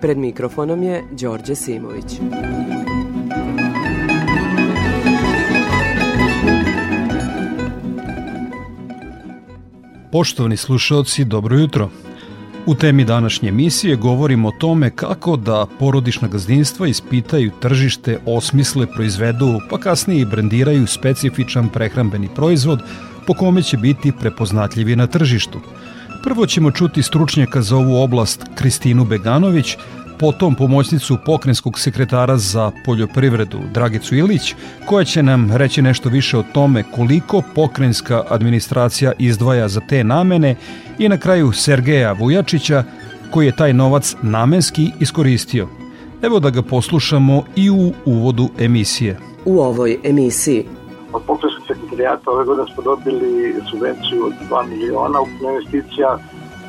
Pred mikrofonom je Đorđe Simović. Poštovani slušalci, dobro jutro. U temi današnje emisije govorimo o tome kako da porodična gazdinstva ispitaju tržište, osmisle, proizvedu, pa kasnije i brendiraju specifičan prehrambeni proizvod po kome će biti prepoznatljivi na tržištu. Prvo ćemo čuti stručnjaka za ovu oblast Kristinu Beganović, potom pomoćnicu pokrenskog sekretara za poljoprivredu Dragicu Ilić, koja će nam reći nešto više o tome koliko pokrenjska administracija izdvaja za te namene i na kraju Sergeja Vujačića, koji je taj novac namenski iskoristio. Evo da ga poslušamo i u uvodu emisije. U ovoj emisiji od pokrenjskog sekretarijata ove godine smo dobili subvenciju od 2 miliona ukupna investicija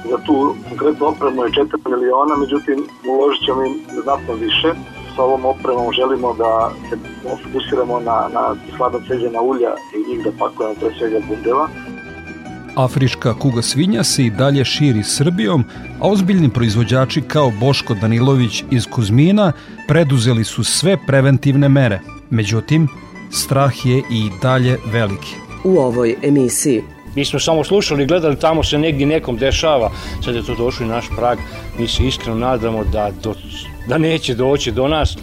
za tu konkretnu opremu je 4 miliona, međutim uložit ćemo im znatno više. Sa ovom opremom želimo da se fokusiramo na, na slaba ceđena ulja i njih da pakujemo pre svega bundeva. Afrička kuga svinja se i dalje širi Srbijom, a ozbiljni proizvođači kao Boško Danilović iz Kuzmina preduzeli su sve preventivne mere. Međutim, strah je i dalje veliki. U ovoj emisiji Mi smo samo slušali i gledali tamo se negdje nekom dešava. Sad je to došlo i naš prag. Mi se iskreno nadamo da, do, da neće doći do nas.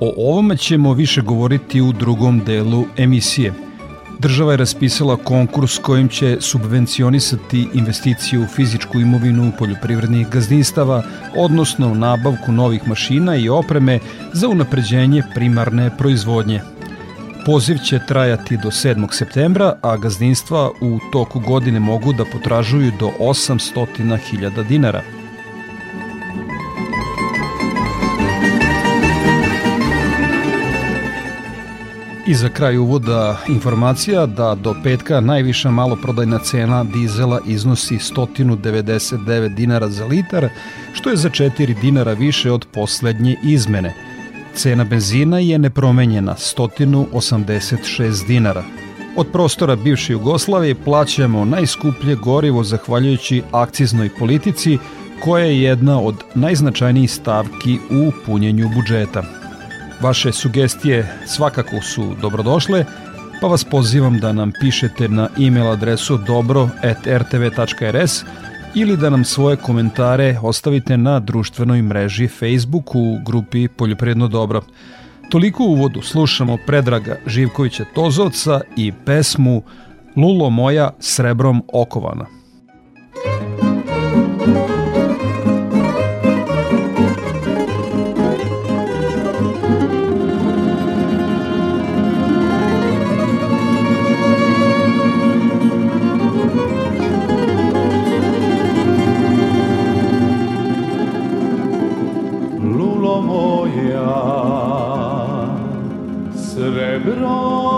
O ovome ćemo više govoriti u drugom delu emisije. Država je raspisala konkurs kojim će subvencionisati investiciju u fizičku imovinu poljoprivrednih gazdinstava, odnosno nabavku novih mašina i opreme za unapređenje primarne proizvodnje. Poziv će trajati do 7. septembra, a gazdinstva u toku godine mogu da potražuju do 800.000 dinara. I za kraj uvoda informacija da do petka najviša maloprodajna cena dizela iznosi 199 dinara za litar, što je za 4 dinara više od poslednje izmene – Cena benzina je nepromenjena 186 dinara. Od prostora bivše Jugoslavije plaćamo najskuplje gorivo zahvaljujući akciznoj politici koja je jedna od najznačajnijih stavki u punjenju budžeta. Vaše sugestije svakako su dobrodošle, pa vas pozivam da nam pišete na e-mail adresu dobro.rtv.rs ili da nam svoje komentare ostavite na društvenoj mreži Facebook u grupi Poljoprivredno dobro. Toliko u uvodu slušamo Predraga Živkovića Tozovca i pesmu Lulo moja srebrom okovana. moja srebro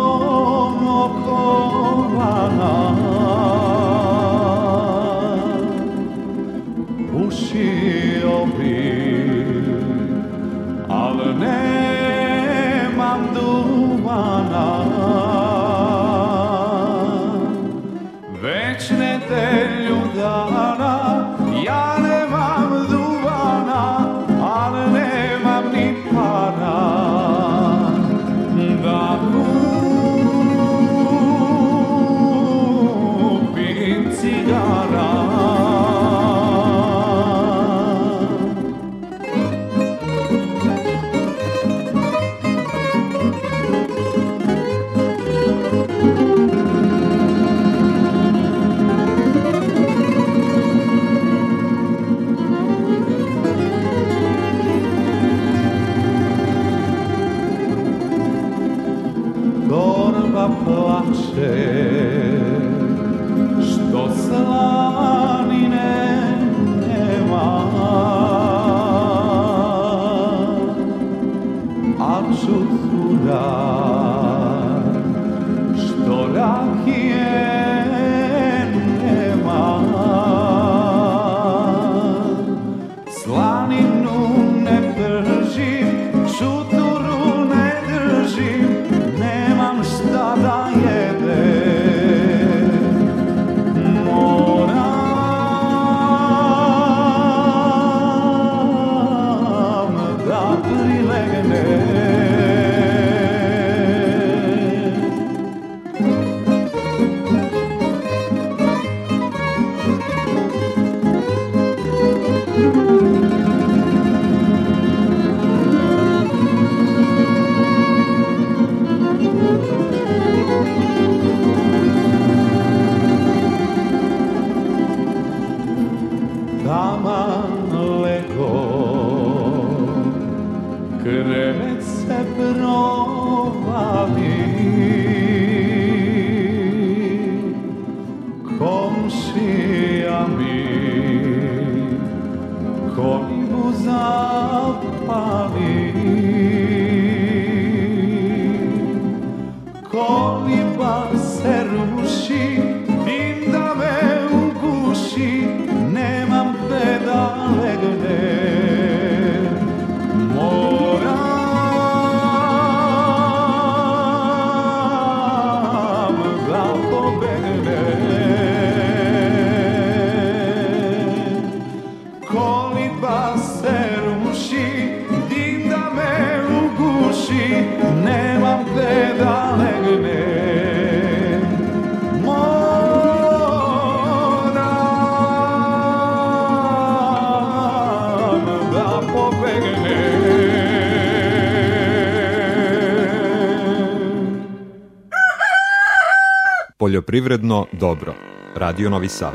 Poljoprivredno dobro. Radio Novi Sad.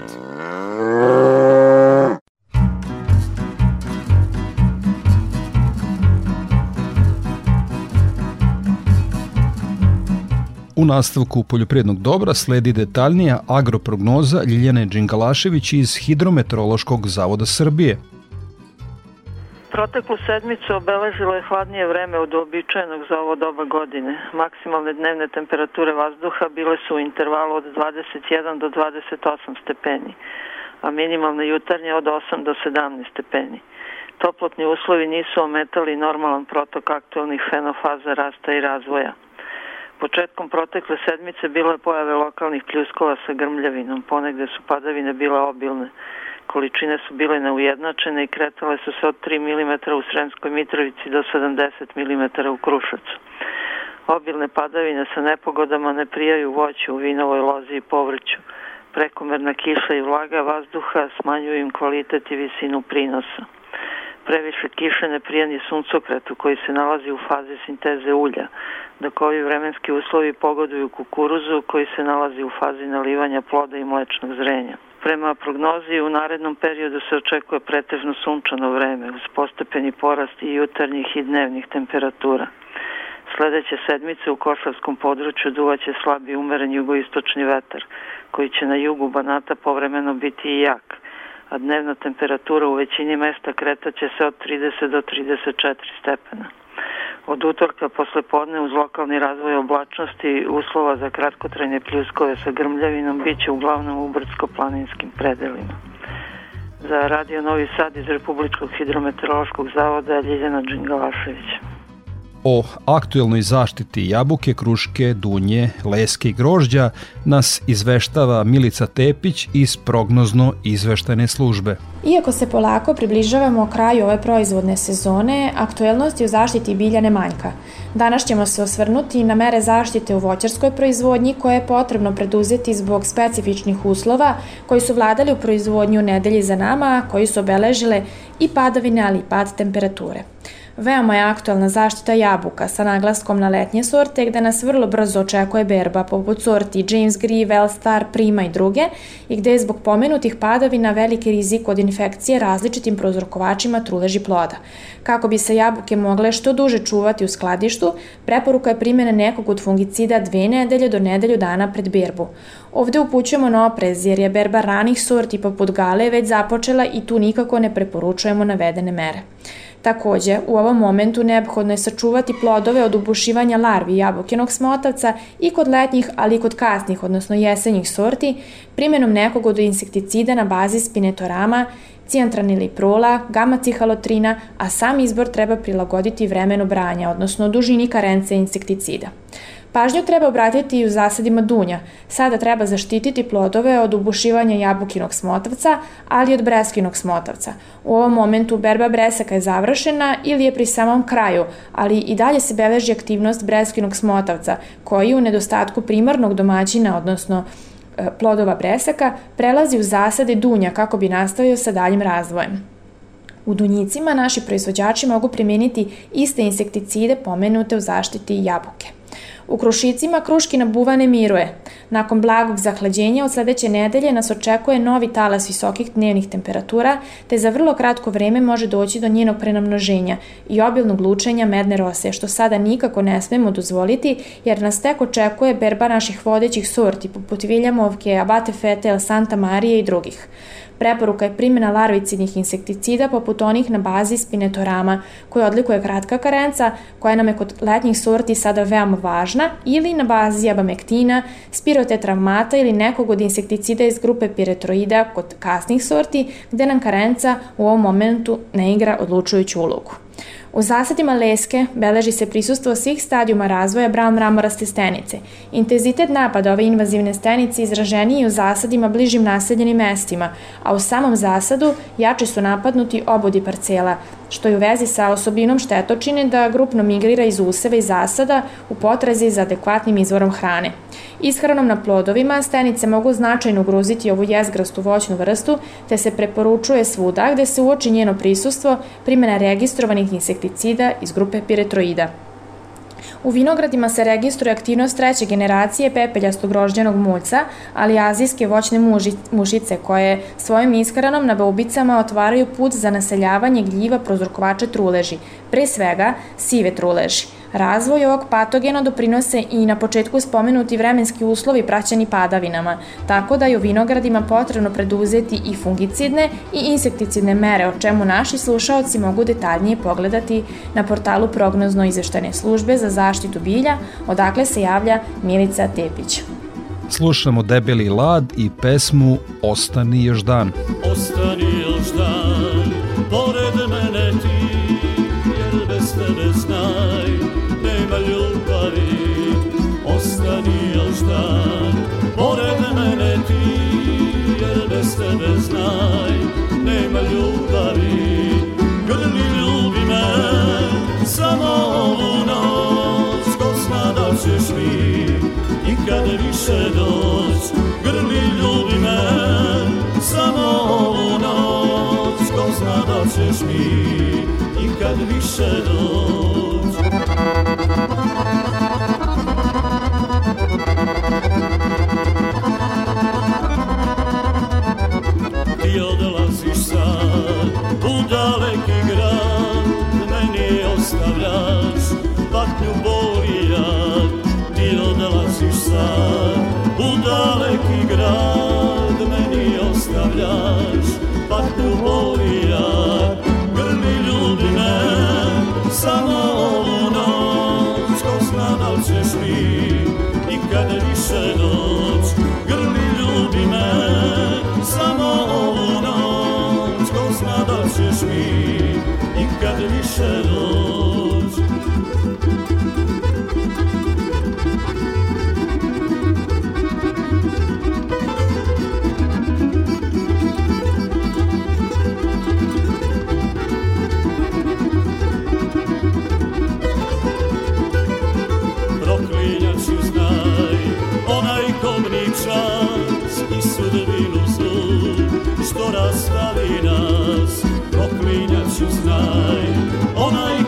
U nastavku poljoprivrednog dobra sledi detaljnija agroprognoza Ljiljane Đingalašević iz Hidrometeorološkog zavoda Srbije. Proteklu sedmicu obeležilo je hladnije vreme od uobičajenog za ovo doba godine. Maksimalne dnevne temperature vazduha bile su u intervalu od 21 do 28 stepeni, a minimalne jutarnje od 8 do 17 stepeni. Toplotni uslovi nisu ometali normalan protok aktualnih fenofaza rasta i razvoja. Početkom protekle sedmice bilo je pojave lokalnih pljuskova sa grmljavinom, ponegde su padavine bile obilne. Količine su bile neujednačene i kretale su se od 3 mm u Sremskoj Mitrovici do 70 mm u Kruševcu. Obilne padavine sa nepogodama ne prijaju voću u vinovoj lozi i povrću. Prekomerna kiša i vlaga vazduha smanjuju im kvalitet i visinu prinosa. Previše kiše ne prijani suncokretu koji se nalazi u fazi sinteze ulja, dok ovi vremenski uslovi pogoduju kukuruzu koji se nalazi u fazi nalivanja ploda i mlečnog zrenja. Prema prognozi u narednom periodu se očekuje pretežno sunčano vreme uz postepeni porast i jutarnjih i dnevnih temperatura. Sledeće sedmice u Košavskom području duvaće slabi umeren jugoistočni vetar, koji će na jugu Banata povremeno biti i jak, a dnevna temperatura u većini mesta kretaće se od 30 do 34 stepena. Od utorka posle podne uz lokalni razvoj oblačnosti uslova za kratkotrajne pljuskove sa grmljavinom biće uglavnom u brdsko-planinskim predelima. Za Radio Novi Sad iz Republičkog hidrometeorološkog zavoda Ljiljana Đingalašević. O aktuelnoj zaštiti jabuke, kruške, dunje, leske i grožđa nas izveštava Milica Tepić iz prognozno izveštajne službe. Iako se polako približavamo kraju ove proizvodne sezone, aktuelnosti u zaštiti bilja ne manjka. Danas ćemo se osvrnuti na mere zaštite u voćarskoj proizvodnji koje je potrebno preduzeti zbog specifičnih uslova koji su vladali u proizvodnju nedelji za nama, koji su obeležile i padavine, ali i pad temperature. Veoma je aktualna zaštita jabuka sa naglaskom na letnje sorte gde nas vrlo brzo očekuje berba poput sorti James Grivel, Star, Prima i druge i gde je zbog pomenutih padavina veliki rizik od infekcije različitim prozrokovačima truleži ploda. Kako bi se jabuke mogle što duže čuvati u skladištu, preporuka je primjena nekog od fungicida dve nedelje do nedelju dana pred berbu. Ovde upućujemo na oprez jer je berba ranih sorti poput gale već započela i tu nikako ne preporučujemo navedene mere. Takođe, u ovom momentu neophodno je sačuvati plodove od ubušivanja larvi jabukinog smotavca i kod letnjih, ali i kod kasnih, odnosno jesenjih sorti, primjenom nekog od insekticida na bazi spinetorama, cijantraniloprola, gamma-cihalotrina, a sam izbor treba prilagoditi vremenu branja, odnosno dužini karence insekticida. Pažnju treba obratiti i u zasadima dunja. Sada treba zaštititi plodove od ubušivanja jabukinog smotavca, ali i od breskinog smotavca. U ovom momentu berba bresaka je završena ili je pri samom kraju, ali i dalje se beleži aktivnost breskinog smotavca, koji u nedostatku primarnog domaćina, odnosno e, plodova bresaka, prelazi u zasade dunja kako bi nastavio sa daljim razvojem. U dunjicima naši proizvođači mogu primijeniti iste insekticide pomenute u zaštiti jabuke. U Krušicima Kruškina buva ne miruje. Nakon blagog zahlađenja od sledeće nedelje nas očekuje novi talas visokih dnevnih temperatura, te za vrlo kratko vreme može doći do njenog prenamnoženja i obilnog lučenja medne rose, što sada nikako ne smemo dozvoliti, jer nas tek očekuje berba naših vodećih sorti, poput Viljamovke, Abate Fetel, Santa Marije i drugih. Preporuka je primjena larvicidnih insekticida poput onih na bazi spinetorama, koje odlikuje kratka karenca, koja nam je kod letnjih sorti sada veoma važna, ili na bazi abamektina, spirotetramata ili nekog od insekticida iz grupe piretroida kod kasnih sorti, gde nam karenca u ovom momentu ne igra odlučujuću ulogu. U zasadima leske beleži se prisustvo svih stadijuma razvoja brown mramoraste stenice. Intenzitet napada ove invazivne stenice izraženiji u zasadima bližim naseljenim mestima, a u samom zasadu jače su napadnuti obodi parcela, što je u vezi sa osobinom štetočine da grupno migrira iz useva i zasada u potrazi za adekvatnim izvorom hrane. Ishranom na plodovima stenice mogu značajno ugroziti ovu jezgrastu voćnu vrstu, te se preporučuje svuda gde se uoči njeno prisustvo primjena registrovanih insekticida iz grupe piretroida. U vinogradima se registruje aktivnost treće generacije pepeljastog rožđenog muljca, ali azijske voćne mušice koje svojim ishranom na baubicama otvaraju put za naseljavanje gljiva prozrokovača truleži, pre svega sive truleži. Razvoj ovog patogena doprinose i na početku spomenuti vremenski uslovi praćeni padavinama, tako da je u vinogradima potrebno preduzeti i fungicidne i insekticidne mere, o čemu naši slušaoci mogu detaljnije pogledati na portalu prognozno izveštene službe za zaštitu bilja, odakle se javlja Milica Tepić. Slušamo Debeli lad i pesmu Ostani još dan. Ostani još dan, nikad više doć. Grli ljubi me, samo ovu noć, ko zna da ćeš mi, nikad više doć.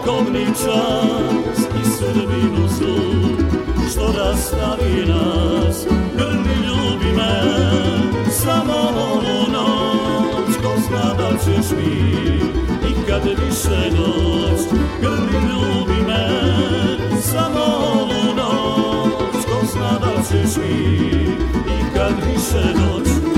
Kobni čas i sudbinu zlu što rastavi nas grli ljubi me. Samo ovu noć ko zna da ćeš mi nikad više doć grli ljubi me. Samo ovu noć ko zna da ćeš mi nikad više doć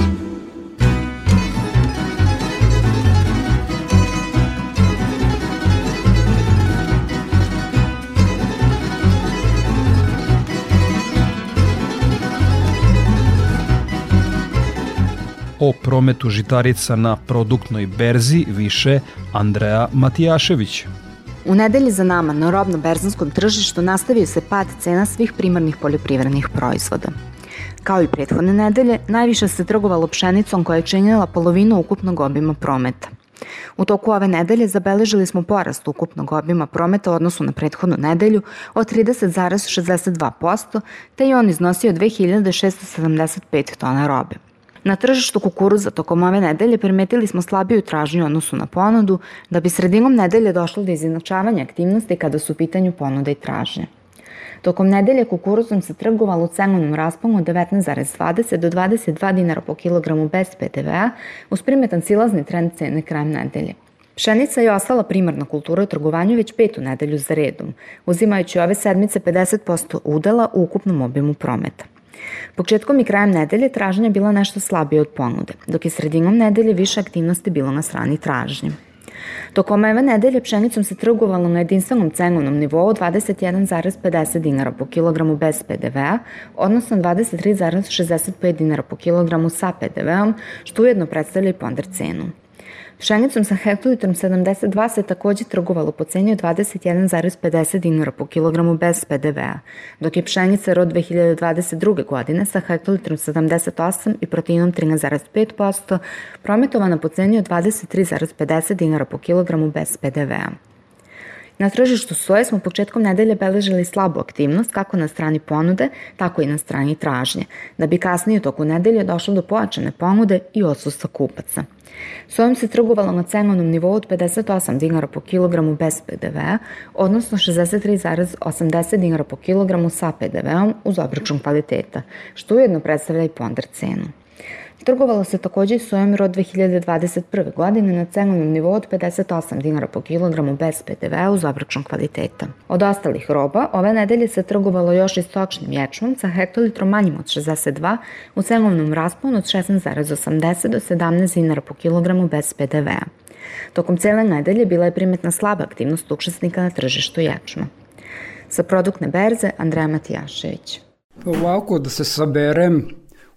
o prometu žitarica na produktnoj berzi više Andreja Matijašević. U nedelji za nama na robno-berzanskom tržištu nastavio se pad cena svih primarnih poljoprivrednih proizvoda. Kao i prethodne nedelje, najviše se trgovalo pšenicom koja je činjela polovinu ukupnog obima prometa. U toku ove nedelje zabeležili smo porast ukupnog obima prometa u odnosu na prethodnu nedelju od 30,62%, te je on iznosio 2675 tona robe. Na tržištu kukuruza tokom ove nedelje primetili smo slabiju tražnju odnosu na ponudu, da bi sredinom nedelje došlo do izjednačavanja aktivnosti kada su u pitanju ponuda i tražnje. Tokom nedelje kukuruzom se trgovalo u cenovnom rasponu od 19,20 do 22 dinara po kilogramu bez PDV-a, uz primetan silazni trend cene krajem nedelje. Pšenica je ostala primarna kultura u trgovanju već petu nedelju za redom, uzimajući ove sedmice 50% udela u ukupnom obimu prometa. Početkom i krajem nedelje tražnja je bila nešto slabije od ponude, dok je sredinom nedelje više aktivnosti bilo na strani tražnje. Tokom ove nedelje pšenicom se trgovalo na jedinstvenom cenovnom nivou 21,50 dinara po kilogramu bez PDV-a, odnosno 23,65 dinara po kilogramu sa PDV-om, što ujedno predstavlja i ponder cenu. Pšenicom sa hektolitrom 72 se takođe trgovalo po ceni od 21,50 dinara po kilogramu bez PDV-a, dok je pšenica rod 2022. godine sa hektolitrom 78 i proteinom 13,5% prometovana po ceni od 23,50 dinara po kilogramu bez PDV-a. Na tržištu soje smo početkom nedelje beležili slabu aktivnost kako na strani ponude, tako i na strani tražnje, da bi kasnije u toku nedelje došlo do pojačane ponude i odsustva kupaca. Sojom se trgovalo na cenovnom nivou od 58 dinara po kilogramu bez PDV-a, odnosno 63,80 dinara po kilogramu sa PDV-om uz obračun kvaliteta, što ujedno predstavlja i ponder cenu. Trgovalo se takođe i sojom rod 2021. godine na cenovnom nivou od 58 dinara po kilogramu bez PDV-a uz obračun kvaliteta. Od ostalih roba, ove nedelje se trgovalo još i stočnim ječmom sa hektolitrom manjim od 62 u cenovnom rasponu od 16,80 do 17 dinara po kilogramu bez PDV-a. Tokom cele nedelje bila je primetna slaba aktivnost učesnika na tržištu ječma. Sa produktne berze Andreja Matijašević. Ovako da se saberem,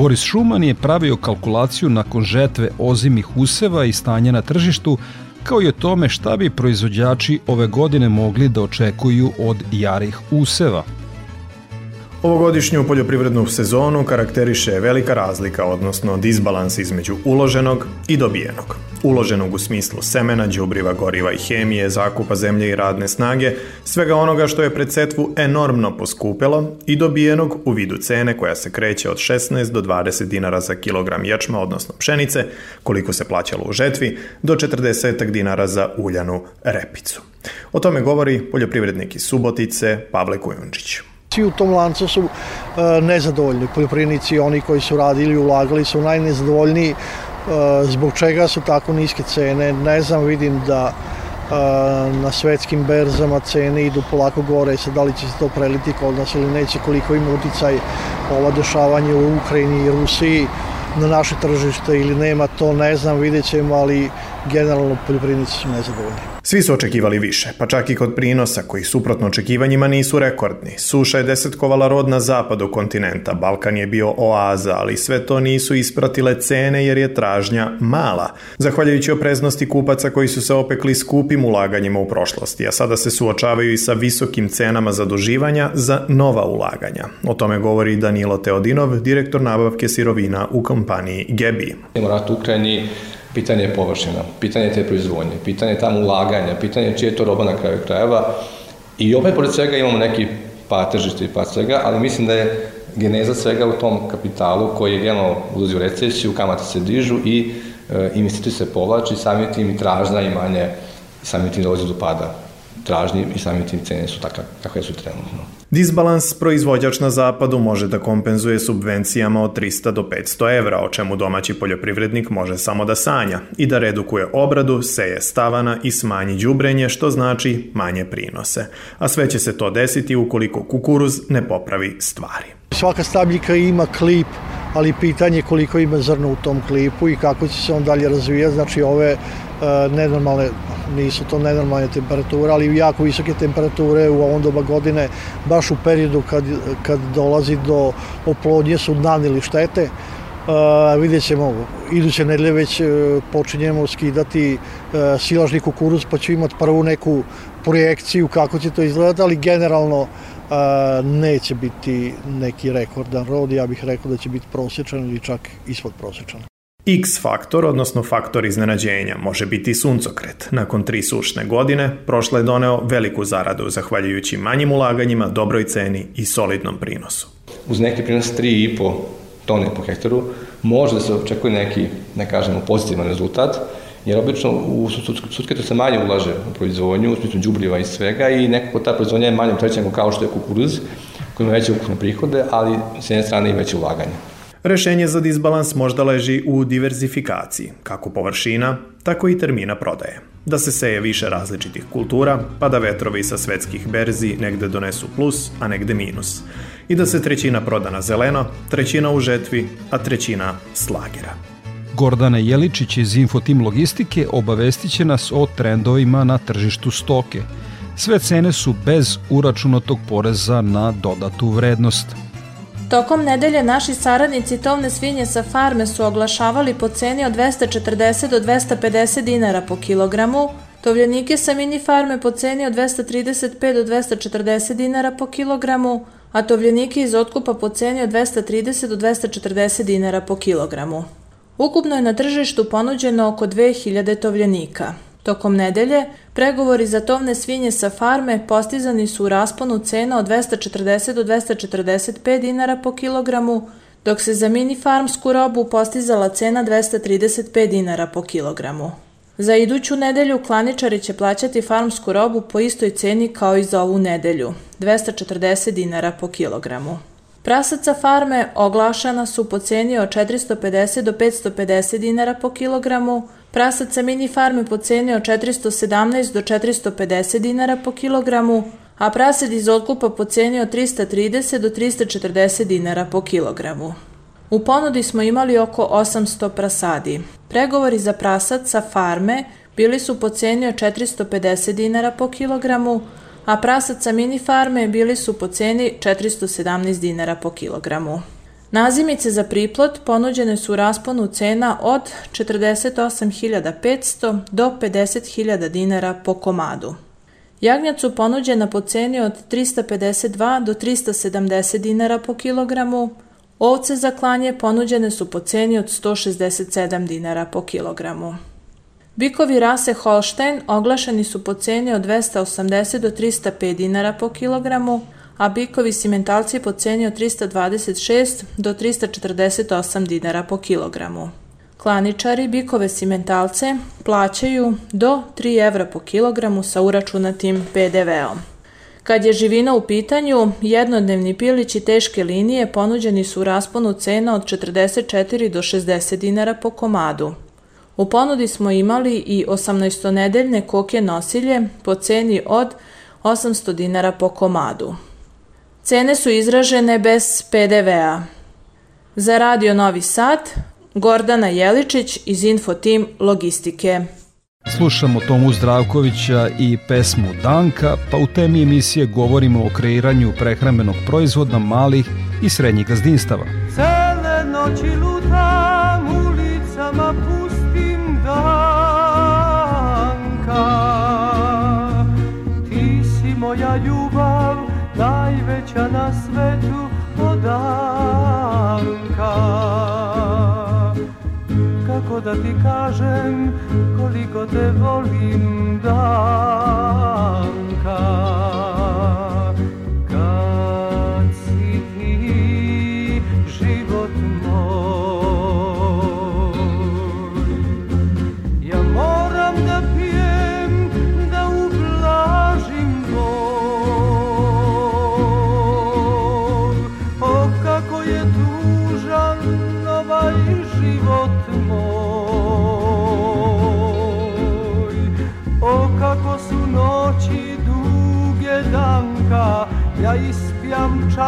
Boris Šuman je pravio kalkulaciju nakon žetve ozimih useva i stanja na tržištu, kao i o tome šta bi proizvođači ove godine mogli da očekuju od jarih useva. Ovogodišnju poljoprivrednu sezonu karakteriše velika razlika, odnosno disbalans između uloženog i dobijenog. Uloženog u smislu semena, đubriva, goriva i hemije, zakupa zemlje i radne snage, svega onoga što je pred setvu enormno poskupelo i dobijenog u vidu cene koja se kreće od 16 do 20 dinara za kilogram ječma, odnosno pšenice, koliko se plaćalo u žetvi, do 40 dinara za uljanu repicu. O tome govori poljoprivrednik iz Subotice Pavle Kujundžić. Svi u tom lancu su e, nezadovoljni. Poljoprivrednici, oni koji su radili ulagali su najnezadovoljniji. E, zbog čega su tako niske cene? Ne znam, vidim da e, na svetskim berzama cene idu polako gore, sad da li će se to preliti kod nas ili neće, koliko ima uticaj ova dešavanje u Ukrajini i Rusiji na naše tržište ili nema, to ne znam, vidjet ćemo, ali generalno poljoprivrednici su nezadovoljni. Svi su očekivali više, pa čak i kod prinosa koji suprotno očekivanjima nisu rekordni. Suša je desetkovala rod na zapadu kontinenta, Balkan je bio oaza, ali sve to nisu ispratile cene jer je tražnja mala. Zahvaljujući opreznosti kupaca koji su se opekli skupim ulaganjima u prošlosti, a sada se suočavaju i sa visokim cenama zaduživanja za nova ulaganja. O tome govori Danilo Teodinov, direktor nabavke sirovina u kompaniji Gebi. Rat u Ukrajini, pitanje je površina, pitanje te proizvodnje, pitanje tamo ulaganja, pitanje čije je to roba na kraju krajeva i opet pored svega imamo neki pad tržišta i pad svega, ali mislim da je geneza svega u tom kapitalu koji je generalno ulazi u recesiju, kamate se dižu i e, investicije se povlači, samim tim i tražna i manje, samim tim dolazi do pada tražnji i samim tim cene su takve kakve su trenutno. Disbalans proizvođač na zapadu može da kompenzuje subvencijama od 300 do 500 evra, o čemu domaći poljoprivrednik može samo da sanja i da redukuje obradu, seje stavana i smanji đubrenje, što znači manje prinose. A sve će se to desiti ukoliko kukuruz ne popravi stvari. Svaka stabljika ima klip, ali pitanje koliko ima zrna u tom klipu i kako će se on dalje razvijati. Znači ove nenormalne nisu to nenormalne temperature, ali jako visoke temperature u ovom doba godine, baš u periodu kad, kad dolazi do oplodnje su nanili štete. Uh, vidjet ćemo, iduće nedelje već uh, počinjemo skidati uh, silažni kukuruz, pa ćemo imati prvu neku projekciju kako će to izgledati, ali generalno neće biti neki rekordan rod, ja bih rekao da će biti prosječan ili čak ispod prosječan. X faktor, odnosno faktor iznenađenja, može biti suncokret. Nakon tri sušne godine, prošle je doneo veliku zaradu, zahvaljujući manjim ulaganjima, dobroj ceni i solidnom prinosu. Uz neki prinos 3,5 tone po hektaru, može da se očekuje neki, ne kažemo, pozitivan rezultat, jer obično u suncokretu se manje ulaže u proizvodnju, u smislu džubriva i svega i nekako ta proizvodnja je manje opterećena kao što je kukuruz, koji ima veće ukupne prihode, ali s jedne strane i veće ulaganje. Rešenje za disbalans možda leži u diverzifikaciji, kako površina, tako i termina prodaje. Da se seje više različitih kultura, pa da vetrovi sa svetskih berzi negde donesu plus, a negde minus. I da se trećina proda na zeleno, trećina u žetvi, a trećina slagera. Gordana Jeličić iz Infotim Logistike obavestit će nas o trendovima na tržištu stoke. Sve cene su bez uračunatog poreza na dodatu vrednost. Tokom nedelje naši saradnici tovne svinje sa farme su oglašavali po ceni od 240 do 250 dinara po kilogramu, tovljenike sa mini farme po ceni od 235 do 240 dinara po kilogramu, a tovljenike iz otkupa po ceni od 230 do 240 dinara po kilogramu. Ukupno je na tržištu ponuđeno oko 2000 tovljenika. Tokom nedelje, pregovori za tovne svinje sa farme postizani su u rasponu cena od 240 do 245 dinara po kilogramu, dok se za mini farmsku robu postizala cena 235 dinara po kilogramu. Za iduću nedelju klaničari će plaćati farmsku robu po istoj ceni kao i za ovu nedelju, 240 dinara po kilogramu. Prasaca farme oglašana su po ceni od 450 do 550 dinara po kilogramu, prasaca mini farme po ceni od 417 do 450 dinara po kilogramu, a prasad iz otkupa po ceni od 330 do 340 dinara po kilogramu. U ponudi smo imali oko 800 prasadi. Pregovori za prasad sa farme bili su po ceni od 450 dinara po kilogramu, a prasac sa mini farme bili su po ceni 417 dinara po kilogramu. Nazimice za priplot ponuđene su u rasponu cena od 48.500 do 50.000 dinara po komadu. Jagnjac su ponuđena po ceni od 352 do 370 dinara po kilogramu, ovce za klanje ponuđene su po ceni od 167 dinara po kilogramu. Bikovi rase Holstein oglašeni su po ceni od 280 do 305 dinara po kilogramu, a bikovi simentalci po ceni od 326 do 348 dinara po kilogramu. Klaničari bikove simentalce plaćaju do 3 evra po kilogramu sa uračunatim PDV-om. Kad je živina u pitanju, jednodnevni pilići teške linije ponuđeni su u rasponu cena od 44 do 60 dinara po komadu. U ponudi smo imali i 18-nedeljne koke nosilje po ceni od 800 dinara po komadu. Cene su izražene bez PDV-a. Za Radio Novi Sad, Gordana Jeličić iz Infotim Logistike. Slušamo Tomu Zdravkovića i pesmu Danka, pa u temi emisije govorimo o kreiranju prehrambenog proizvoda malih i srednjih gazdinstava. Cele noći lutam ulicama pustim danka Ti si moja ljubav, najveća na svetu od Anka. Kako da ti kažem koliko te volim Danka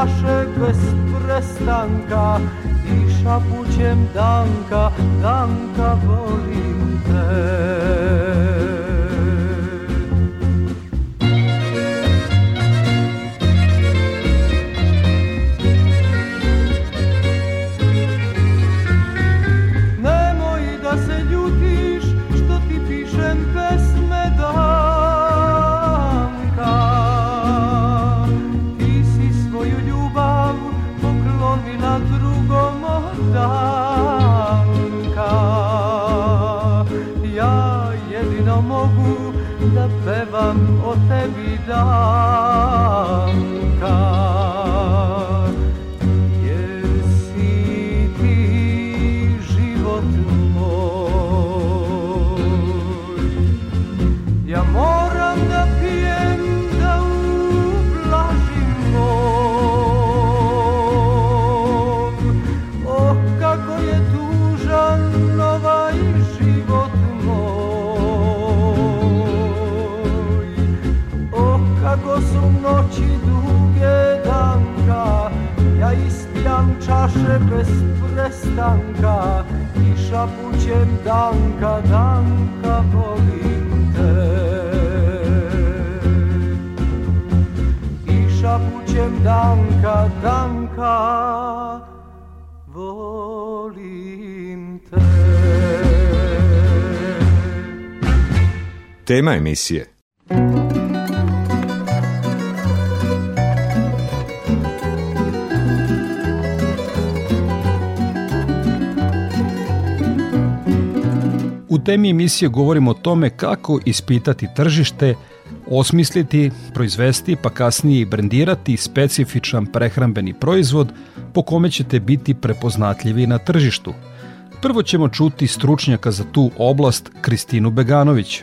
ispijam čaše bez prestanka I šapućem Danka, Danka volim te emisije U temi emisije govorimo o tome kako ispitati tržište, osmisliti, proizvesti pa kasnije brendirati specifičan prehrambeni proizvod po kome ćete biti prepoznatljivi na tržištu. Prvo ćemo čuti stručnjaka za tu oblast Kristinu Beganović.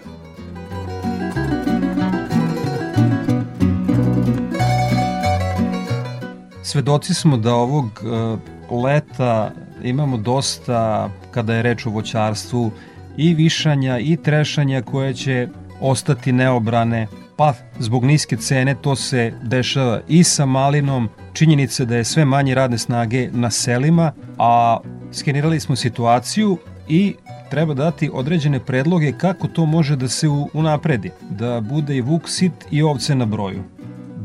Svedoci smo da ovog e, leta imamo dosta, kada je reč o voćarstvu, i višanja i trešanja koje će ostati neobrane, pa zbog niske cene to se dešava i sa malinom, činjenica da je sve manje radne snage na selima, a skenirali smo situaciju i treba dati određene predloge kako to može da se unapredi, da bude i vuk sit i ovce na broju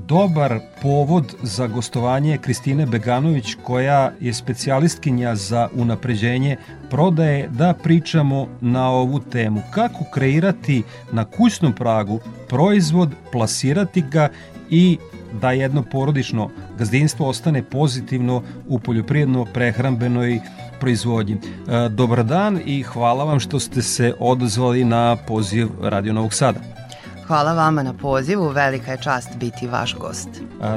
dobar povod za gostovanje Kristine Beganović koja je specijalistkinja za unapređenje prodaje da pričamo na ovu temu. Kako kreirati na kućnom pragu proizvod, plasirati ga i da jedno porodično gazdinstvo ostane pozitivno u poljoprijedno prehrambenoj proizvodnji. E, dobar dan i hvala vam što ste se odazvali na poziv Radio Novog Sada. Hvala vama na pozivu, velika je čast biti vaš gost.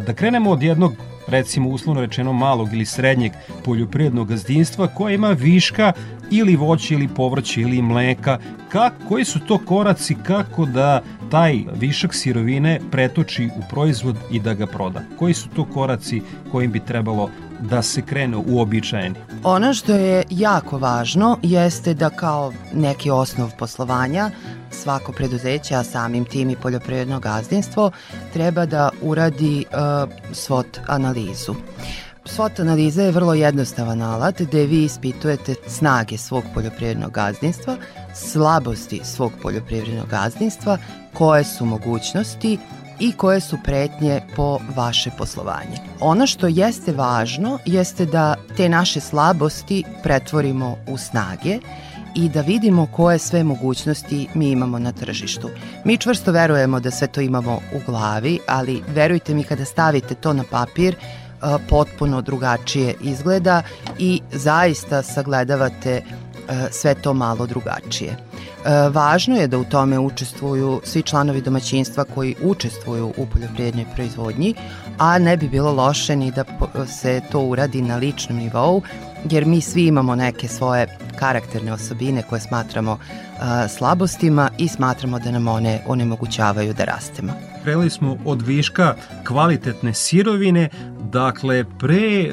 Da krenemo od jednog recimo uslovno rečeno malog ili srednjeg poljoprivrednog gazdinstva koja ima viška ili voće ili povrće ili mleka, ka, koji su to koraci kako da taj višak sirovine pretoči u proizvod i da ga proda? Koji su to koraci kojim bi trebalo da se krene uobičajeni? Ono što je jako važno jeste da kao neki osnov poslovanja svako preduzeće, a samim tim i poljoprivredno gazdinstvo, treba da uradi uh, SWOT analizu. SWOT analiza je vrlo jednostavan alat gde vi ispitujete snage svog poljoprivrednog gazdinstva, slabosti svog poljoprivrednog gazdinstva, koje su mogućnosti i koje su pretnje po vaše poslovanje. Ono što jeste važno jeste da te naše slabosti pretvorimo u snage i da vidimo koje sve mogućnosti mi imamo na tržištu. Mi čvrsto verujemo da sve to imamo u glavi, ali verujte mi kada stavite to na papir, potpuno drugačije izgleda i zaista sagledavate sve to malo drugačije. Važno je da u tome učestvuju svi članovi domaćinstva koji učestvuju u poljoprivrednoj proizvodnji, a ne bi bilo loše ni da se to uradi na ličnom nivou, jer mi svi imamo neke svoje karakterne osobine koje smatramo uh, slabostima i smatramo da nam one onemogućavaju da rastemo. Krenuli smo od viška kvalitetne sirovine, dakle pre e,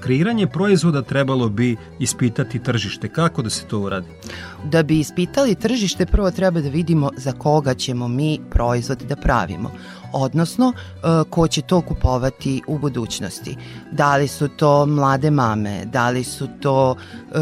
kreiranje proizvoda trebalo bi ispitati tržište. Kako da se to uradi? Da bi ispitali tržište prvo treba da vidimo za koga ćemo mi proizvod da pravimo. odnosno e, ko će to kupovati u budućnosti. Da li su to mlade mame, da li su to e,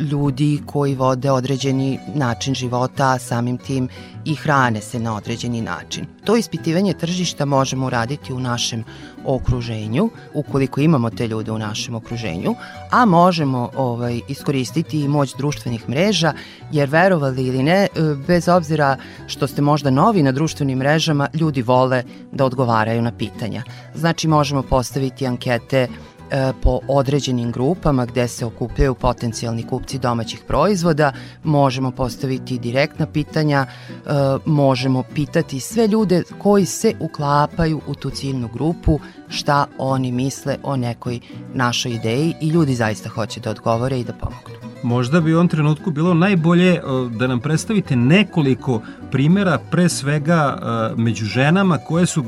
ljudi koji vode određeni način života, samim tim i hrane se na određeni način. To ispitivanje tržišta možemo uraditi u našem okruženju, ukoliko imamo te ljude u našem okruženju, a možemo ovaj, iskoristiti i moć društvenih mreža, jer verovali ili ne, e, bez obzira što ste možda novi na društvenim mrežama, ljudi vole da odgovaraju na pitanja. Znači možemo postaviti ankete po određenim grupama gde se okupljaju potencijalni kupci domaćih proizvoda, možemo postaviti direktna pitanja, e, možemo pitati sve ljude koji se uklapaju u tu ciljnu grupu, šta oni misle o nekoj našoj ideji i ljudi zaista hoće da odgovore i da pomognu. Možda bi u ovom trenutku bilo najbolje e, da nam predstavite nekoliko primera, pre svega među ženama koje su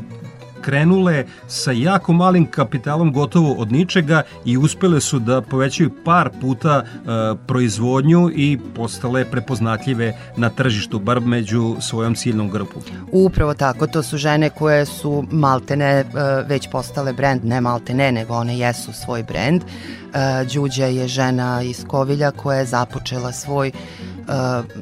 krenule sa jako malim kapitalom gotovo od ničega i uspele su da povećaju par puta e, proizvodnju i postale prepoznatljive na tržištu, bar među svojom ciljnom grupu. Upravo tako, to su žene koje su maltene e, već postale brend, ne maltene, nego one jesu svoj brend. E, Đuđa je žena iz Kovilja koja je započela svoj, e,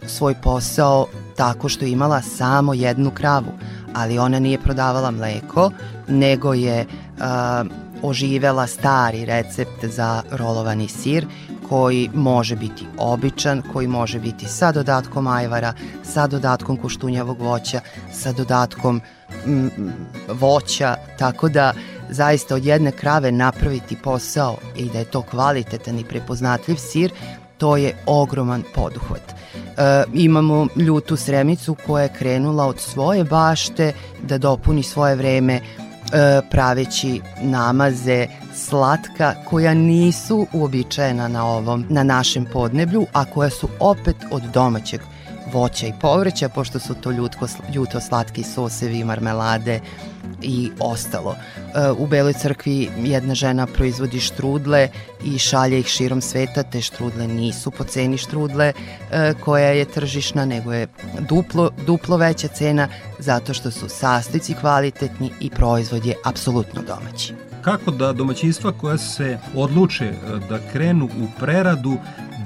svoj posao tako što je imala samo jednu kravu ali ona nije prodavala mleko, nego je uh, oživela stari recept za rolovani sir koji može biti običan, koji može biti sa dodatkom ajvara, sa dodatkom kuštunjavog voća, sa dodatkom mm, voća, tako da zaista od jedne krave napraviti posao i da je to kvalitetan i prepoznatljiv sir, to je ogroman poduhvat. E, imamo ljutu sremicu koja je krenula od svoje bašte da dopuni svoje vreme e, praveći namaze slatka koja nisu uobičajena na ovom na našem podneblju, a koja su opet od domaćeg voća i povrća, pošto su to ljutko, ljuto slatki sosevi, marmelade, i ostalo. E, u Beloj crkvi jedna žena proizvodi štrudle i šalje ih širom sveta, te štrudle nisu po ceni štrudle e, koja je tržišna, nego je duplo, duplo veća cena zato što su sastojci kvalitetni i proizvod je apsolutno domaći. Kako da domaćinstva koja se odluče e, da krenu u preradu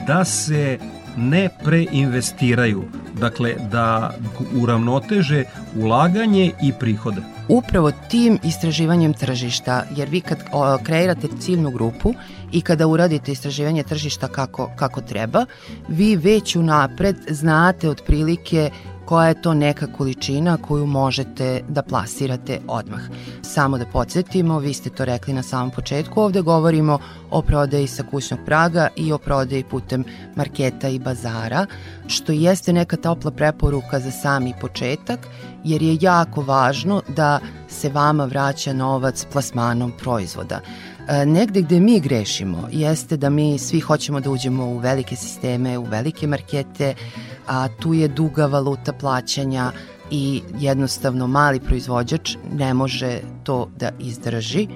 da se ne preinvestiraju, dakle da uravnoteže ulaganje i prihode. Upravo tim istraživanjem tržišta, jer vi kad kreirate ciljnu grupu i kada uradite istraživanje tržišta kako, kako treba, vi već unapred znate otprilike koja je to neka količina koju možete da plasirate odmah. Samo da podsjetimo, vi ste to rekli na samom početku, ovde govorimo o prodaji sa kućnog praga i o prodaji putem marketa i bazara, što jeste neka topla preporuka za sami početak, jer je jako važno da se vama vraća novac plasmanom proizvoda. E, negde gde mi grešimo jeste da mi svi hoćemo da uđemo u velike sisteme, u velike markete, a tu je duga valuta plaćanja i jednostavno mali proizvođač ne može to da izdrži,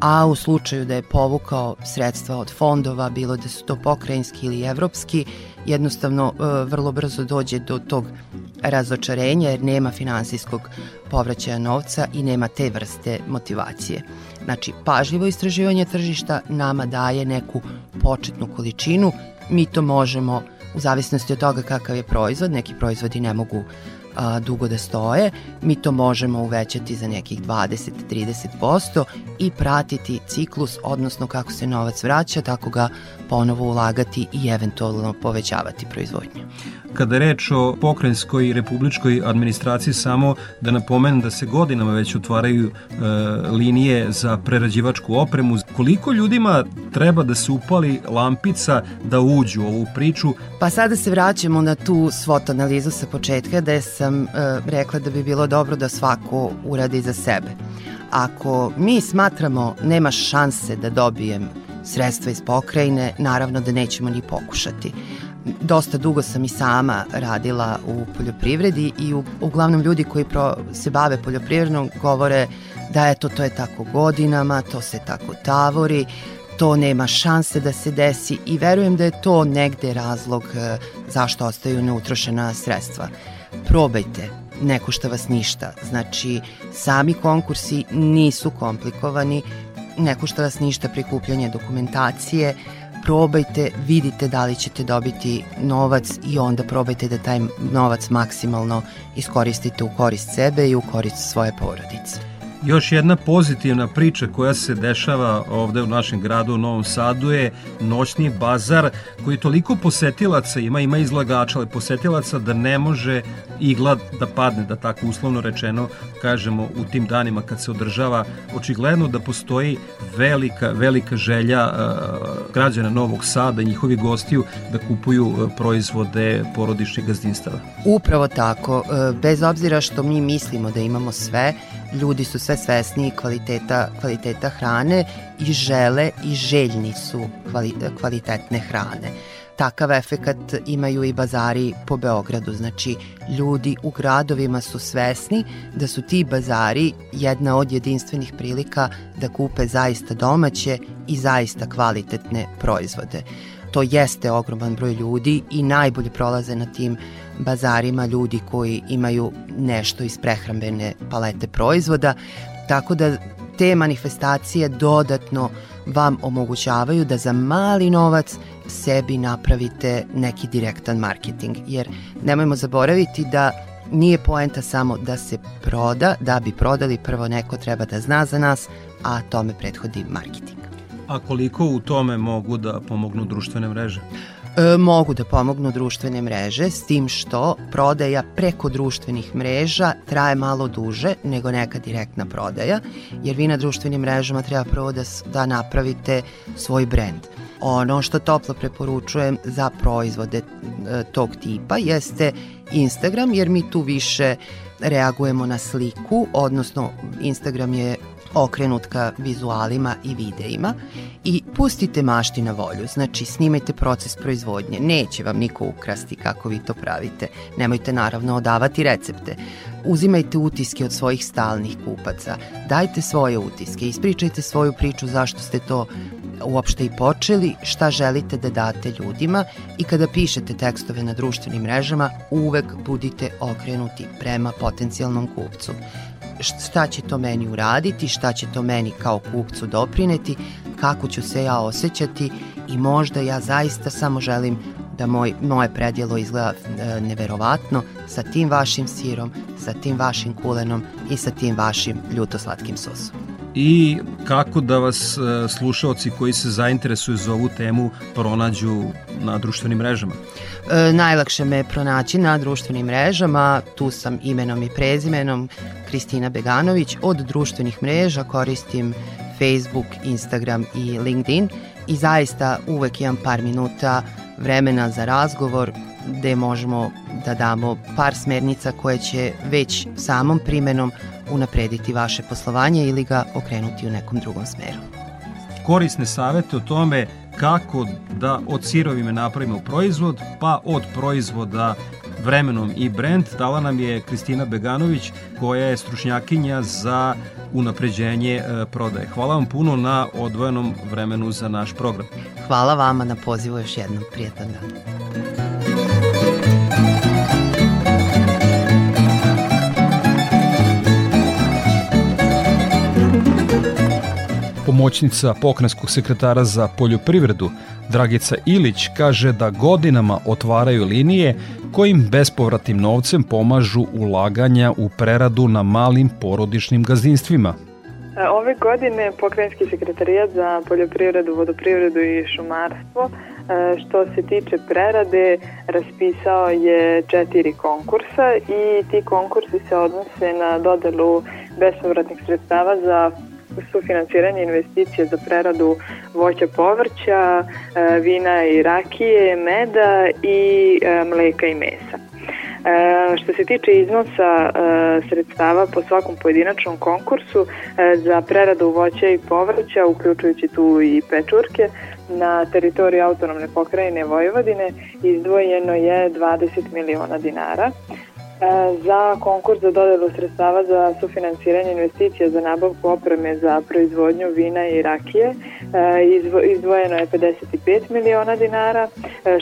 a u slučaju da je povukao sredstva od fondova, bilo da su to pokrajinski ili evropski, jednostavno e, vrlo brzo dođe do tog razočarenja jer nema finansijskog povraćaja novca i nema te vrste motivacije. Znači, pažljivo istraživanje tržišta nama daje neku početnu količinu, mi to možemo u zavisnosti od toga kakav je proizvod, neki proizvodi ne mogu a, dugo da stoje, mi to možemo uvećati za nekih 20-30% i pratiti ciklus, odnosno kako se novac vraća, tako ga ponovo ulagati i eventualno povećavati proizvodnju. Kada je reč o pokrajinskoj i republičkoj administraciji, samo da napomenem da se godinama već otvaraju e, linije za prerađivačku opremu. Koliko ljudima treba da se upali lampica da uđu u ovu priču? Pa sada se vraćamo na tu SWOT analizu sa početka da sam e, rekla da bi bilo dobro da svako uradi za sebe. Ako mi smatramo nema šanse da dobijem sredstva iz pokrajine, naravno da nećemo ni pokušati dosta dugo sam i sama radila u poljoprivredi i u, uglavnom ljudi koji pro, se bave poljoprivrednom govore da eto to je tako godinama, to se tako tavori, to nema šanse da se desi i verujem da je to negde razlog e, zašto ostaju neutrošena sredstva. Probajte, ne košta vas ništa. Znači, sami konkursi nisu komplikovani, ne košta vas ništa prikupljanje dokumentacije, probajte, vidite da li ćete dobiti novac i onda probajte da taj novac maksimalno iskoristite u korist sebe i u korist svoje porodice. Još jedna pozitivna priča koja se dešava ovde u našem gradu u Novom Sadu je noćni bazar koji toliko posetilaca ima, ima izlagača, ali posetilaca da ne može igla da padne, da tako uslovno rečeno kažemo u tim danima kad se održava. Očigledno da postoji velika, velika želja uh, građana Novog Sada i njihovi gostiju da kupuju uh, proizvode porodičnih gazdinstava. Upravo tako, uh, bez obzira što mi mislimo da imamo sve, ljudi su sve svesniji kvaliteta, kvaliteta hrane i žele i željni su kvalitetne hrane. Takav efekat imaju i bazari po Beogradu, znači ljudi u gradovima su svesni da su ti bazari jedna od jedinstvenih prilika da kupe zaista domaće i zaista kvalitetne proizvode. To jeste ogroman broj ljudi i najbolje prolaze na tim bazarima ljudi koji imaju nešto iz prehrambene palete proizvoda, tako da te manifestacije dodatno vam omogućavaju da za mali novac sebi napravite neki direktan marketing. Jer nemojmo zaboraviti da nije poenta samo da se proda, da bi prodali prvo neko treba da zna za nas, a tome prethodi marketing. A koliko u tome mogu da pomognu društvene mreže? E, mogu da pomognu društvene mreže s tim što prodaja preko društvenih mreža traje malo duže nego neka direktna prodaja jer vi na društvenim mrežama treba prvo da, da napravite svoj brend. Ono što toplo preporučujem za proizvode e, tog tipa jeste Instagram jer mi tu više reagujemo na sliku, odnosno Instagram je okrenut ka vizualima i videima i pustite mašti na volju, znači snimajte proces proizvodnje, neće vam niko ukrasti kako vi to pravite, nemojte naravno odavati recepte, uzimajte utiske od svojih stalnih kupaca, dajte svoje utiske, ispričajte svoju priču zašto ste to uopšte i počeli, šta želite da date ljudima i kada pišete tekstove na društvenim mrežama, uvek budite okrenuti prema potencijalnom kupcu šta će to meni uraditi, šta će to meni kao kupcu doprineti, kako ću se ja osjećati i možda ja zaista samo želim da moj, moje predjelo izgleda e, neverovatno sa tim vašim sirom, sa tim vašim kulenom i sa tim vašim ljutoslatkim sosom i kako da vas e, slušaoci koji se zainteresuju za ovu temu pronađu na društvenim mrežama? E, najlakše me pronaći na društvenim mrežama, tu sam imenom i prezimenom Kristina Beganović. Od društvenih mreža koristim Facebook, Instagram i LinkedIn i zaista uvek imam par minuta vremena za razgovor gde možemo da damo par smernica koje će već samom primenom unaprediti vaše poslovanje ili ga okrenuti u nekom drugom smeru. Korisne savete o tome kako da od sirovime napravimo proizvod, pa od proizvoda vremenom i brand dala nam je Kristina Beganović koja je stručnjakinja za unapređenje e, prodaje. Hvala vam puno na odvojenom vremenu za naš program. Hvala vama na pozivu još jednom. Prijetan dan. Pomoćnica pokrenskog sekretara za poljoprivredu Dragica Ilić kaže da godinama otvaraju linije kojim bespovratnim novcem pomažu ulaganja u preradu na malim porodičnim gazdinstvima. E, ove godine pokrenjski sekretarijat za poljoprivredu, vodoprivredu i šumarstvo e, što se tiče prerade raspisao je četiri konkursa i ti konkursi se odnose na dodelu bespovratnih sredstava za sufinansiranje investicije za preradu voća, povrća, e, vina i rakije, meda i e, mleka i mesa. E, što se tiče iznosa e, sredstava po svakom pojedinačnom konkursu e, za preradu voća i povrća, uključujući tu i pečurke, na teritoriji autonomne pokrajine Vojvodine izdvojeno je 20 miliona dinara za konkurs za dodelu sredstava za sufinansiranje investicija za nabavku opreme za proizvodnju vina i rakije. Izdvojeno je 55 miliona dinara.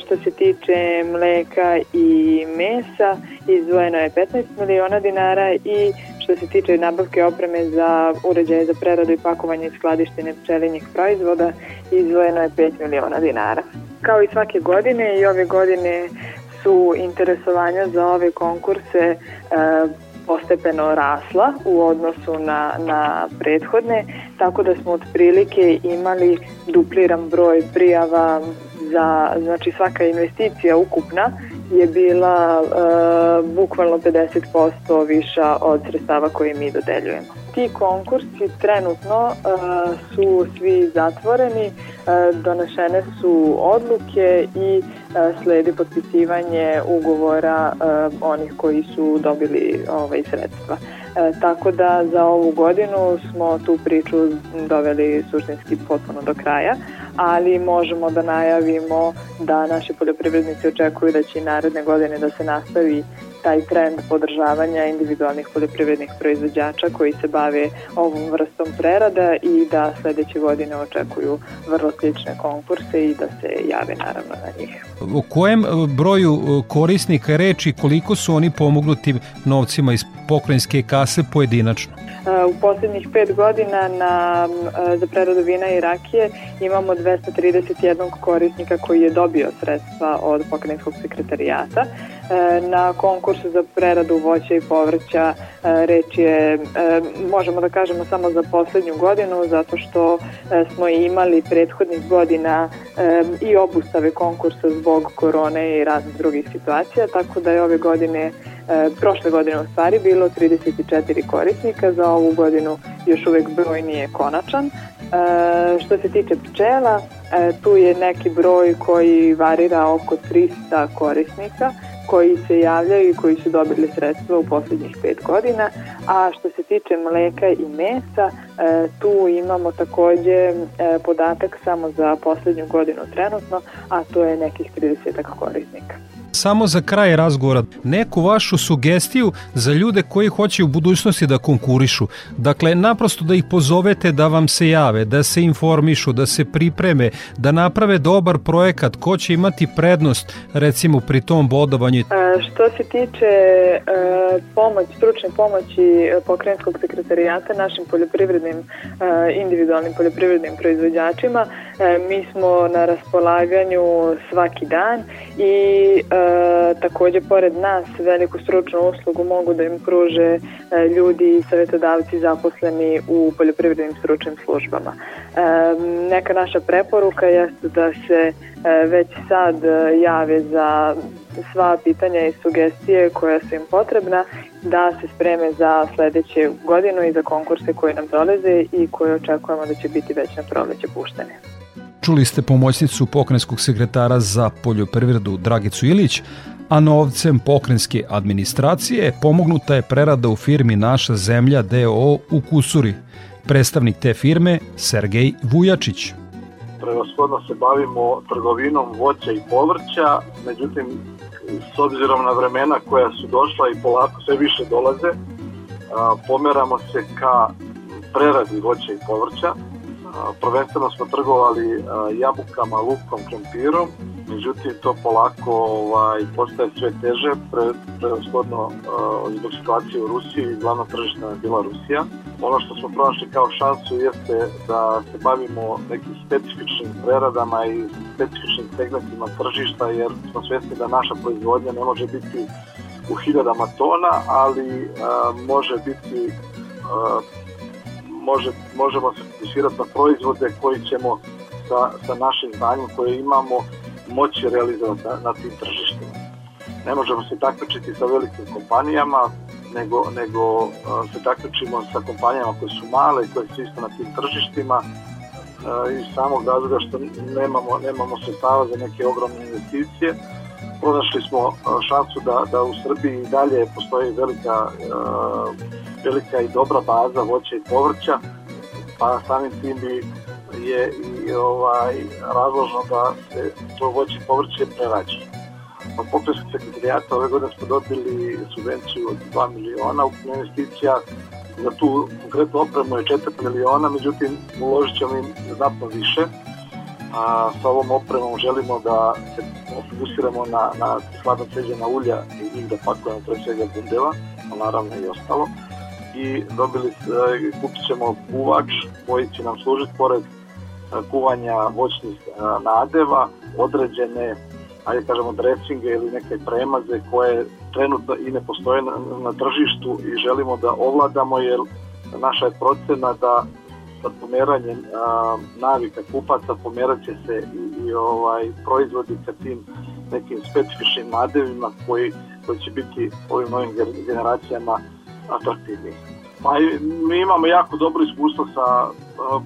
Što se tiče mleka i mesa, izdvojeno je 15 miliona dinara i što se tiče nabavke opreme za uređaje za preradu i pakovanje i skladištenje pčelinjih proizvoda, izdvojeno je 5 miliona dinara. Kao i svake godine i ove godine su interesovanja za ove konkurse e, postepeno rasla u odnosu na, na prethodne, tako da smo otprilike imali dupliran broj prijava za, znači svaka investicija ukupna je bila e, bukvalno 50% viša od sredstava koje mi dodeljujemo. Ti konkursi trenutno e, su svi zatvoreni, e, donešene su odluke i sledi potpisivanje ugovora e, onih koji su dobili ovaj, sredstva. E, tako da za ovu godinu smo tu priču doveli suštinski potpuno do kraja, ali možemo da najavimo da naši poljoprivrednici očekuju da će i naredne godine da se nastavi taj trend podržavanja individualnih poljoprivrednih proizvođača koji se bave ovom vrstom prerada i da sledeće godine očekuju vrlo slične konkurse i da se jave naravno na njih. O kojem broju korisnika reči koliko su oni pomognuti novcima iz pokrajinske kase pojedinačno? U poslednjih pet godina na, za preradu vina i rakije imamo 231 korisnika koji je dobio sredstva od pokrajinskog sekretarijata. Na konkursu za preradu voća i povrća reč je, možemo da kažemo samo za poslednju godinu, zato što smo imali prethodnih godina i obustave konkursa zbog korone i raznih drugih situacija, tako da je ove godine prošle godine u stvari bilo 34 korisnika, za ovu godinu još uvek broj nije konačan. E, što se tiče pčela, e, tu je neki broj koji varira oko 300 korisnika koji se javljaju i koji su dobili sredstva u poslednjih pet godina, a što se tiče mleka i mesa, e, tu imamo takođe e, podatak samo za poslednju godinu trenutno, a to je nekih 30 korisnika. Samo za kraj razgovora, neku vašu sugestiju za ljude koji hoće u budućnosti da konkurišu. Dakle, naprosto da ih pozovete da vam se jave, da se informišu, da se pripreme, da naprave dobar projekat, ko će imati prednost recimo pri tom bodovanju. E, što se tiče e, pomoć, stručne pomoći pokrenjskog sekretarijata našim poljoprivrednim, e, individualnim poljoprivrednim proizvođačima, e, mi smo na raspolaganju svaki dan i e, takođe pored nas veliku stručnu uslugu mogu da im pruže e, ljudi i savjetodavci zaposleni u poljoprivrednim stručnim službama. E, neka naša preporuka jeste da se e, već sad jave za sva pitanja i sugestije koja su im potrebna da se spreme za sledeće godinu i za konkurse koje nam dolaze i koje očekujemo da će biti već na proleće puštene. Čuli ste pomoćnicu pokrenjskog sekretara za poljoprivredu Dragicu Ilić, a novcem pokrenjske administracije pomognuta je prerada u firmi Naša zemlja DO u Kusuri. Predstavnik te firme Sergej Vujačić. Prevashodno se bavimo trgovinom voća i povrća, međutim, s obzirom na vremena koja su došla i polako sve više dolaze, pomeramo se ka preradi voća i povrća prvenstveno smo trgovali jabukama, lukom, krempirom, međutim to polako ovaj, postaje sve teže, pre, prevashodno zbog situacije u Rusiji i glavno tržište je bila Rusija. Ono što smo pronašli kao šansu jeste da se bavimo nekim specifičnim preradama i specifičnim segmentima tržišta, jer smo svesni da naša proizvodnja ne može biti u hiljadama tona, ali a, može biti a, može, možemo se fokusirati na proizvode koji ćemo sa, sa našim znanjem koje imamo moći realizovati na, na tim tržištima. Ne možemo se takmičiti sa velikim kompanijama, nego, nego se takmičimo sa kompanijama koje su male i koje su isto na tim tržištima iz samog razloga što nemamo, nemamo sredstava za neke ogromne investicije. Pronašli smo šansu da, da u Srbiji dalje postoji velika velika i dobra baza voća i povrća, pa samim tim bi je i ovaj razložno da se to voće i povrće prerađe. od pokrenjskog sekretarijata ove godine smo dobili subvenciju od 2 miliona ukupna investicija za tu konkretnu opremu je 4 miliona, međutim uložit ćemo im znatno više. A, sa ovom opremom želimo da se fokusiramo na, na sladno ceđena ulja i njih da pakujemo pre svega bundeva, a naravno i ostalo. I dobili, e, kupit ćemo kuvač koji će nam služiti pored e, kuvanja voćnih e, nadeva, određene ajde kažemo dresinge ili neke premaze koje trenutno i ne postoje na, na tržištu i želimo da ovladamo jer naša je procena da sa pomeranjem a, navika kupaca pomerat će se i, i ovaj proizvodi sa tim nekim specifičnim nadevima koji, koji će biti ovim novim generacijama atraktivniji. Pa mi imamo jako dobro iskustvo sa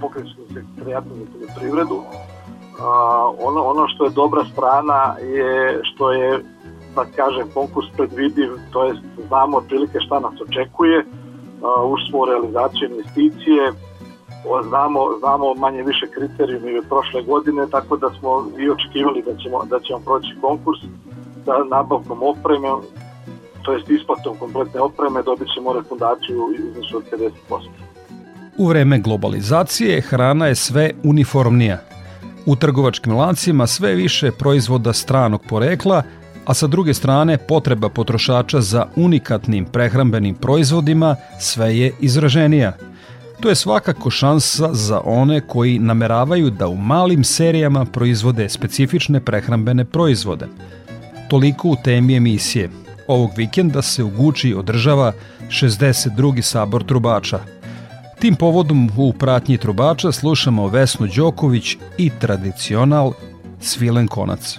pokrenjskim sekretarijatom za poljoprivredu. ono, ono što je dobra strana je što je da kažem, konkurs predvidiv, to jest znamo otprilike šta nas očekuje, ušli smo u realizaciju investicije, znamo, znamo manje više kriterijumi od prošle godine, tako da smo i očekivali da ćemo, da ćemo proći konkurs sa nabavkom opreme, to jest isplatom kompletne opreme, dobit ćemo refundaciju iznosu od 50%. U vreme globalizacije hrana je sve uniformnija. U trgovačkim lancima sve više proizvoda stranog porekla, a sa druge strane potreba potrošača za unikatnim prehrambenim proizvodima sve je izraženija. To je svakako šansa za one koji nameravaju da u malim serijama proizvode specifične prehrambene proizvode. Toliko u temi emisije. Ovog vikenda se u Guči održava 62. sabor trubača. Tim povodom u pratnji trubača slušamo Vesnu Đoković i tradicional Svilen konac.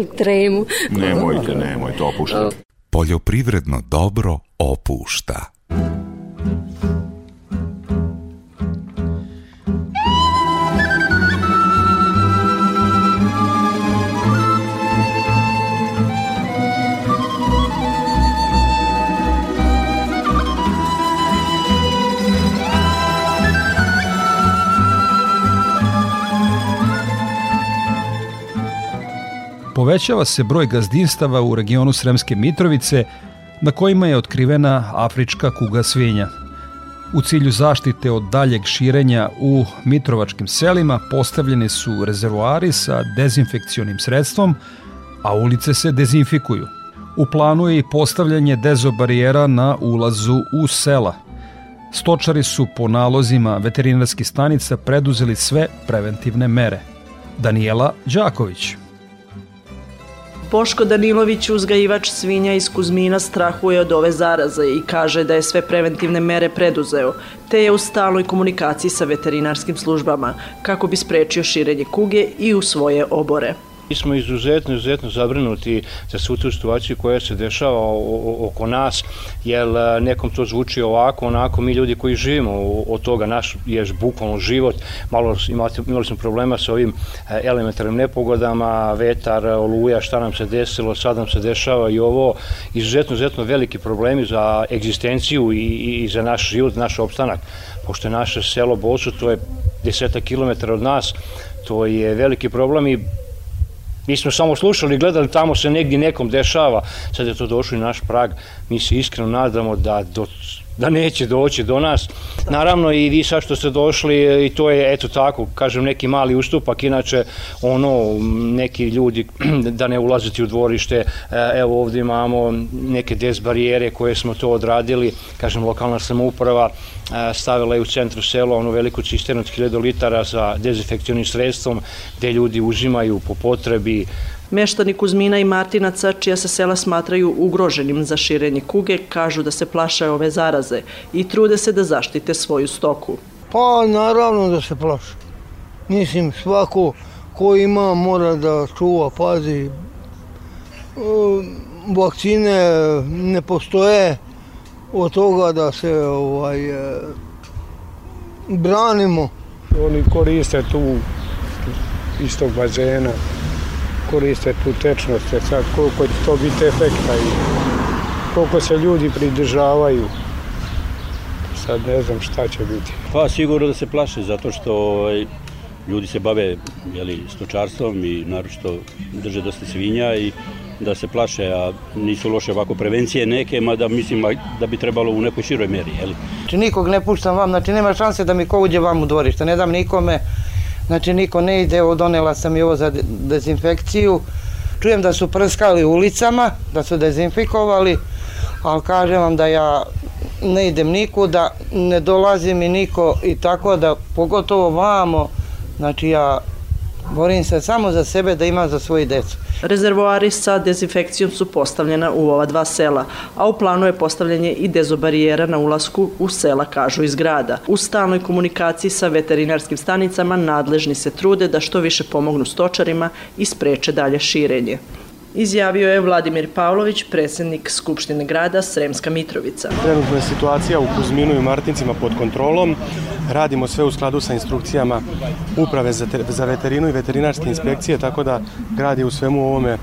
Imam tremu. Nemojte, nemojte, opuštajte. Poljoprivredno dobro opušta. Povećava se broj gazdinstava u regionu Sremske Mitrovice na kojima je otkrivena afrička kuga svinja. U cilju zaštite od daljeg širenja u mitrovačkim selima postavljeni su rezervoari sa dezinfekcionim sredstvom, a ulice se dezinfikuju. U planu je i postavljanje dezobarijera na ulazu u sela. Stočari su po nalozima veterinarskih stanica preduzeli sve preventivne mere. Daniela Đaković Boško Danilović, uzgajivač svinja iz Kuzmina, strahuje od ove zaraze i kaže da je sve preventivne mere preduzeo, te je u stalnoj komunikaciji sa veterinarskim službama kako bi sprečio širenje kuge i u svoje obore. Mi smo izuzetno, izuzetno zabrinuti za svu tu situaciju koja se dešava oko nas, jer nekom to zvuči ovako, onako, mi ljudi koji živimo od toga, naš je bukvalno život, malo imali, smo problema sa ovim elementarnim nepogodama, vetar, oluja, šta nam se desilo, sad nam se dešava i ovo, izuzetno, izuzetno veliki problemi za egzistenciju i, i za naš život, naš opstanak, pošto je naše selo Bosu, to je deseta kilometara od nas, to je veliki problem i Mi smo samo slušali, gledali, tamo se negdje nekom dešava, sad je to došlo i naš prag, mi se iskreno nadamo da do da neće doći do nas. Naravno i vi sad što ste došli i to je eto tako, kažem neki mali ustupak, inače ono neki ljudi da ne ulaziti u dvorište, evo ovdje imamo neke des barijere koje smo to odradili, kažem lokalna samouprava stavila je u centru sela onu veliku cisternu od 1000 litara sa dezinfekcionim sredstvom gde ljudi uzimaju po potrebi Meštani Kuzmina i Martinaca, čija se sela smatraju ugroženim za širenje kuge, kažu da se plaše ove zaraze i trude se da zaštite svoju stoku. Pa naravno da se plaše. Mislim, svako ko ima mora da čuva, pazi. E, vakcine ne postoje od toga da se ovaj, e, branimo. Oni koriste tu istog bazena koriste tu tečnost, sad koliko će to biti efekta i koliko se ljudi pridržavaju. Sad ne znam šta će biti. Pa sigurno da se plaše, zato što ovaj, ljudi se bave jeli, stočarstvom i naročito drže dosta svinja i da se plaše, a nisu loše ovako prevencije neke, mada mislim da bi trebalo u nekoj široj meri. Jeli. Znači nikog ne puštam vam, znači nema šanse da mi ko uđe vam u dvorište, ne dam nikome, Znači niko ne ide, donela sam i ovo za dezinfekciju. Čujem da su prskali ulicama, da su dezinfikovali, ali kažem vam da ja ne idem nikuda, ne dolazi mi niko i tako da pogotovo vamo, znači ja borim se samo za sebe da imam za svoju decu. Rezervoari sa dezinfekcijom su postavljena u ova dva sela, a u planu je postavljanje i dezobarijera na ulasku u sela, kažu iz grada. U stalnoj komunikaciji sa veterinarskim stanicama nadležni se trude da što više pomognu stočarima i spreče dalje širenje. Izjavio je Vladimir Pavlović, predsjednik Skupštine grada Sremska Mitrovica. Trenutno je situacija u Kuzminu i Martincima pod kontrolom. Radimo sve u skladu sa instrukcijama uprave za, za veterinu i veterinarske inspekcije, tako da grad je u svemu ovome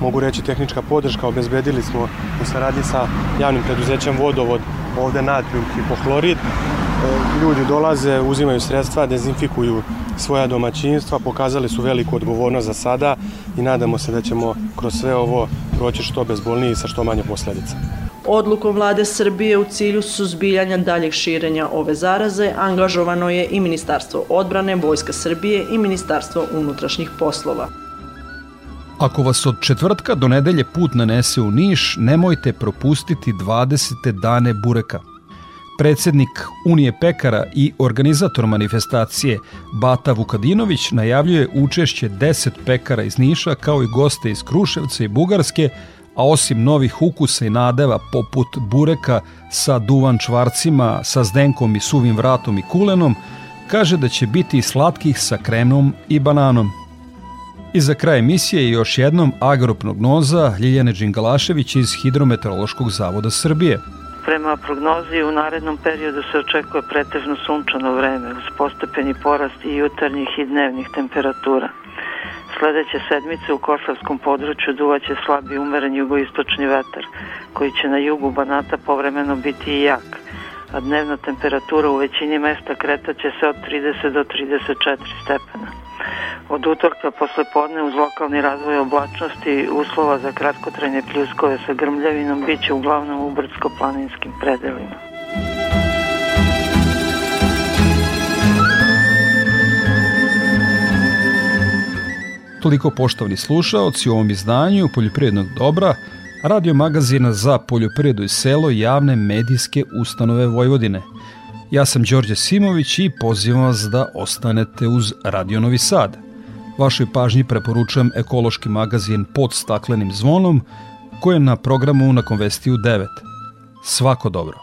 mogu reći tehnička podrška. Obezbedili smo u saradnji sa javnim preduzećem Vodovod ovde natrium hipohlorid. Ljudi dolaze, uzimaju sredstva, dezinfikuju svoja domaćinstva, pokazali su veliku odgovornost za sada i nadamo se da ćemo kroz sve ovo proći što bezbolniji i sa što manje posledica. Odlukom vlade Srbije u cilju suzbijanja daljeg širenja ove zaraze angažovano je i Ministarstvo odbrane, Vojska Srbije i Ministarstvo unutrašnjih poslova. Ako vas od četvrtka do nedelje put nanese u Niš, nemojte propustiti 20. dane bureka – Predsednik Unije pekara i organizator manifestacije Bata Vukadinović najavljuje učešće 10 pekara iz Niša kao i goste iz Kruševca i Bugarske, a osim novih ukusa i nadeva poput bureka sa duvan čvarcima, sa zdenkom i suvim vratom i kulenom, kaže da će biti slatkih sa kremom i bananom. I za kraj emisije još jednom agroprognoza Ljiljane Đingalašević iz Hidrometeorološkog zavoda Srbije. Prema prognozi u narednom periodu se očekuje pretežno sunčano vreme uz postepeni porast i jutarnjih i dnevnih temperatura. Sledeće sedmice u Kosovskom području duvaće slabi umeren jugoistočni vetar, koji će na jugu Banata povremeno biti i jak, a dnevna temperatura u većini mesta kretaće se od 30 do 34 stepena. Od utorka posle podne uz lokalni razvoj oblačnosti uslova za kratkotrajne pljuskove sa grmljavinom biće uglavnom u brdsko-planinskim predelima. Toliko poštovni slušaoci u ovom izdanju Poljoprivrednog dobra, radio magazina za poljoprivredu i selo javne medijske ustanove Vojvodine. Ja sam Đorđe Simović i pozivam vas da ostanete uz Radio Novi Sad. Vašoj pažnji preporučujem ekološki magazin pod staklenim zvonom koji je na programu na Konvestiju 9. Svako dobro!